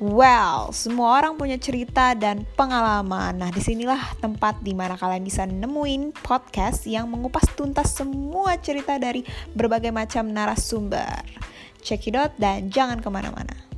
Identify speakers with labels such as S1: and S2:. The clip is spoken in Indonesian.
S1: Well, semua orang punya cerita dan pengalaman. Nah, di sinilah tempat di mana kalian bisa nemuin podcast yang mengupas tuntas semua cerita dari berbagai macam narasumber. Check it out dan jangan ke mana-mana.